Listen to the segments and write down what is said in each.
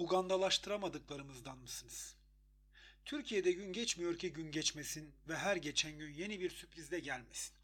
Ugandalaştıramadıklarımızdan mısınız? Türkiye'de gün geçmiyor ki gün geçmesin ve her geçen gün yeni bir sürprizle gelmesin.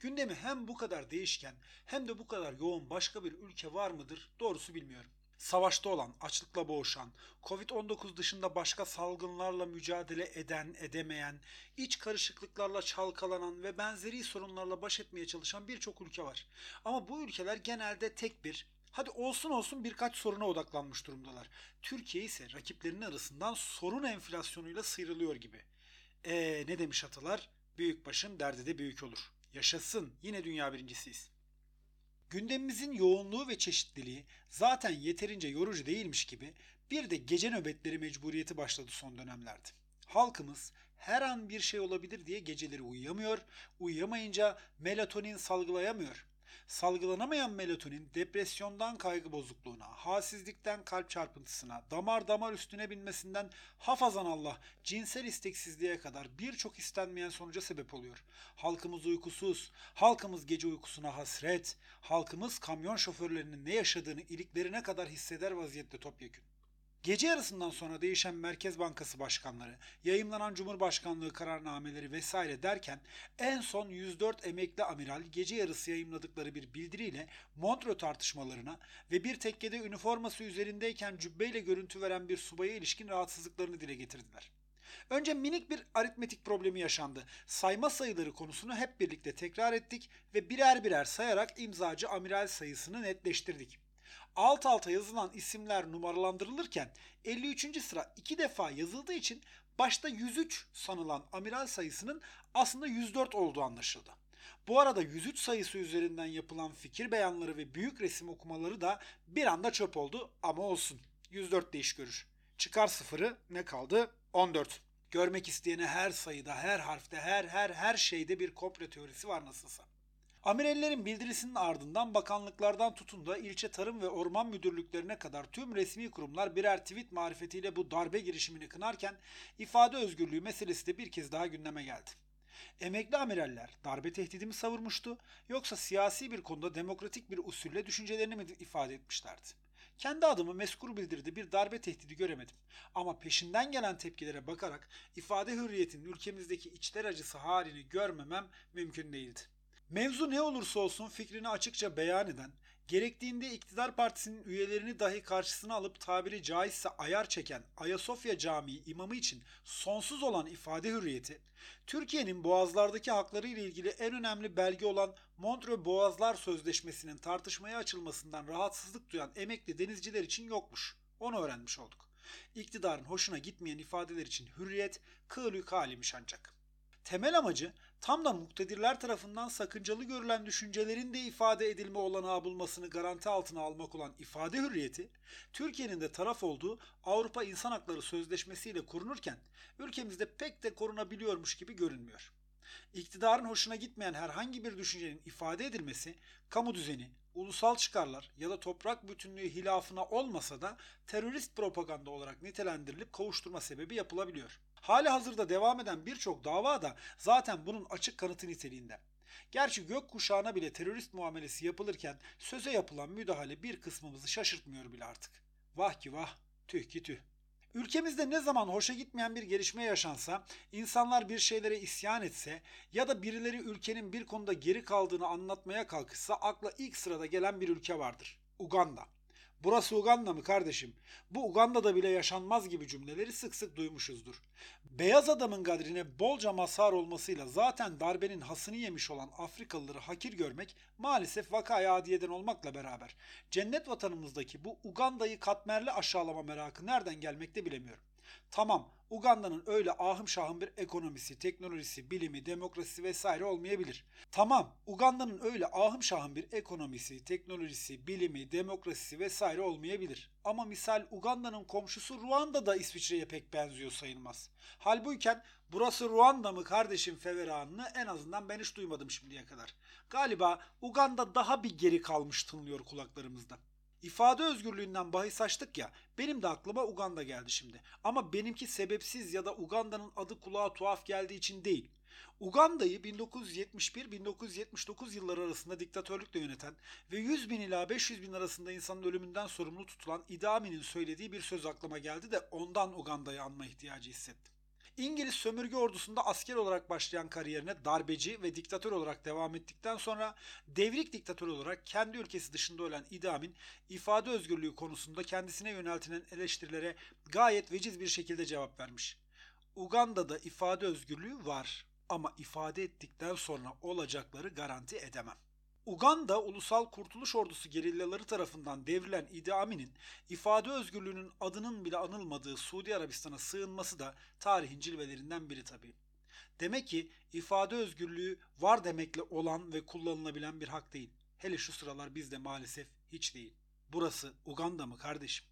Gündemi hem bu kadar değişken hem de bu kadar yoğun başka bir ülke var mıdır doğrusu bilmiyorum. Savaşta olan, açlıkla boğuşan, Covid-19 dışında başka salgınlarla mücadele eden, edemeyen, iç karışıklıklarla çalkalanan ve benzeri sorunlarla baş etmeye çalışan birçok ülke var. Ama bu ülkeler genelde tek bir, Hadi olsun olsun birkaç soruna odaklanmış durumdalar. Türkiye ise rakiplerinin arasından sorun enflasyonuyla sıyrılıyor gibi. Eee ne demiş atalar? Büyük başın derdi de büyük olur. Yaşasın yine dünya birincisiyiz. Gündemimizin yoğunluğu ve çeşitliliği zaten yeterince yorucu değilmiş gibi bir de gece nöbetleri mecburiyeti başladı son dönemlerde. Halkımız her an bir şey olabilir diye geceleri uyuyamıyor, uyuyamayınca melatonin salgılayamıyor. Salgılanamayan melatonin depresyondan kaygı bozukluğuna, halsizlikten kalp çarpıntısına, damar damar üstüne binmesinden hafazan Allah cinsel isteksizliğe kadar birçok istenmeyen sonuca sebep oluyor. Halkımız uykusuz, halkımız gece uykusuna hasret, halkımız kamyon şoförlerinin ne yaşadığını iliklerine kadar hisseder vaziyette topyekün. Gece yarısından sonra değişen Merkez Bankası başkanları, yayımlanan Cumhurbaşkanlığı kararnameleri vesaire derken en son 104 emekli amiral gece yarısı yayımladıkları bir bildiriyle Montreux tartışmalarına ve bir tekkede üniforması üzerindeyken cübbeyle görüntü veren bir subaya ilişkin rahatsızlıklarını dile getirdiler. Önce minik bir aritmetik problemi yaşandı. Sayma sayıları konusunu hep birlikte tekrar ettik ve birer birer sayarak imzacı amiral sayısını netleştirdik alt alta yazılan isimler numaralandırılırken 53. sıra iki defa yazıldığı için başta 103 sanılan amiral sayısının aslında 104 olduğu anlaşıldı. Bu arada 103 sayısı üzerinden yapılan fikir beyanları ve büyük resim okumaları da bir anda çöp oldu ama olsun. 104 de iş görür. Çıkar sıfırı ne kaldı? 14. Görmek isteyene her sayıda, her harfte, her her her şeyde bir komplo teorisi var nasılsa. Amirallerin bildirisinin ardından bakanlıklardan tutun da ilçe tarım ve orman müdürlüklerine kadar tüm resmi kurumlar birer tweet marifetiyle bu darbe girişimini kınarken ifade özgürlüğü meselesi de bir kez daha gündeme geldi. Emekli amiraller darbe tehdidi mi savurmuştu yoksa siyasi bir konuda demokratik bir usulle düşüncelerini mi ifade etmişlerdi? Kendi adımı meskur bildirdi bir darbe tehdidi göremedim. Ama peşinden gelen tepkilere bakarak ifade hürriyetinin ülkemizdeki içler acısı halini görmemem mümkün değildi. Mevzu ne olursa olsun fikrini açıkça beyan eden, gerektiğinde iktidar partisinin üyelerini dahi karşısına alıp tabiri caizse ayar çeken Ayasofya Camii imamı için sonsuz olan ifade hürriyeti, Türkiye'nin boğazlardaki hakları ile ilgili en önemli belge olan Montreux Boğazlar Sözleşmesi'nin tartışmaya açılmasından rahatsızlık duyan emekli denizciler için yokmuş. Onu öğrenmiş olduk. İktidarın hoşuna gitmeyen ifadeler için hürriyet kığlük halimiş ancak. Temel amacı tam da muktedirler tarafından sakıncalı görülen düşüncelerin de ifade edilme olanağı bulmasını garanti altına almak olan ifade hürriyeti, Türkiye'nin de taraf olduğu Avrupa İnsan Hakları Sözleşmesi ile korunurken ülkemizde pek de korunabiliyormuş gibi görünmüyor. İktidarın hoşuna gitmeyen herhangi bir düşüncenin ifade edilmesi, kamu düzeni, ulusal çıkarlar ya da toprak bütünlüğü hilafına olmasa da terörist propaganda olarak nitelendirilip kavuşturma sebebi yapılabiliyor. Hali hazırda devam eden birçok dava da zaten bunun açık kanıtı niteliğinde. Gerçi gök kuşağına bile terörist muamelesi yapılırken söze yapılan müdahale bir kısmımızı şaşırtmıyor bile artık. Vah ki vah, tüh ki tüh. Ülkemizde ne zaman hoşa gitmeyen bir gelişme yaşansa, insanlar bir şeylere isyan etse ya da birileri ülkenin bir konuda geri kaldığını anlatmaya kalkışsa akla ilk sırada gelen bir ülke vardır. Uganda. Burası Uganda mı kardeşim? Bu Uganda'da bile yaşanmaz gibi cümleleri sık sık duymuşuzdur. Beyaz adamın gadrine bolca mazhar olmasıyla zaten darbenin hasını yemiş olan Afrikalıları hakir görmek maalesef vakaya adiyeden olmakla beraber cennet vatanımızdaki bu Uganda'yı katmerli aşağılama merakı nereden gelmekte bilemiyorum. Tamam Uganda'nın öyle ahım şahım bir ekonomisi, teknolojisi, bilimi, demokrasisi vesaire olmayabilir. Tamam Uganda'nın öyle ahım şahım bir ekonomisi, teknolojisi, bilimi, demokrasisi vesaire olmayabilir. Ama misal Uganda'nın komşusu Ruanda da İsviçre'ye pek benziyor sayılmaz. Halbuyken burası Ruanda mı kardeşim feveranını en azından ben hiç duymadım şimdiye kadar. Galiba Uganda daha bir geri kalmış tınlıyor kulaklarımızda. İfade özgürlüğünden bahis açtık ya, benim de aklıma Uganda geldi şimdi. Ama benimki sebepsiz ya da Uganda'nın adı kulağa tuhaf geldiği için değil. Uganda'yı 1971-1979 yılları arasında diktatörlükle yöneten ve 100 bin ila 500 bin arasında insanın ölümünden sorumlu tutulan Idi Amin'in söylediği bir söz aklıma geldi de ondan Uganda'yı anma ihtiyacı hissettim. İngiliz sömürge ordusunda asker olarak başlayan kariyerine darbeci ve diktatör olarak devam ettikten sonra devrik diktatör olarak kendi ülkesi dışında ölen Idi Amin, ifade özgürlüğü konusunda kendisine yöneltilen eleştirilere gayet veciz bir şekilde cevap vermiş. Uganda'da ifade özgürlüğü var ama ifade ettikten sonra olacakları garanti edemem. Uganda Ulusal Kurtuluş Ordusu gerillaları tarafından devrilen Idi Amin'in ifade özgürlüğünün adının bile anılmadığı Suudi Arabistan'a sığınması da tarihin cilvelerinden biri tabii. Demek ki ifade özgürlüğü var demekle olan ve kullanılabilen bir hak değil. Hele şu sıralar bizde maalesef hiç değil. Burası Uganda mı kardeşim?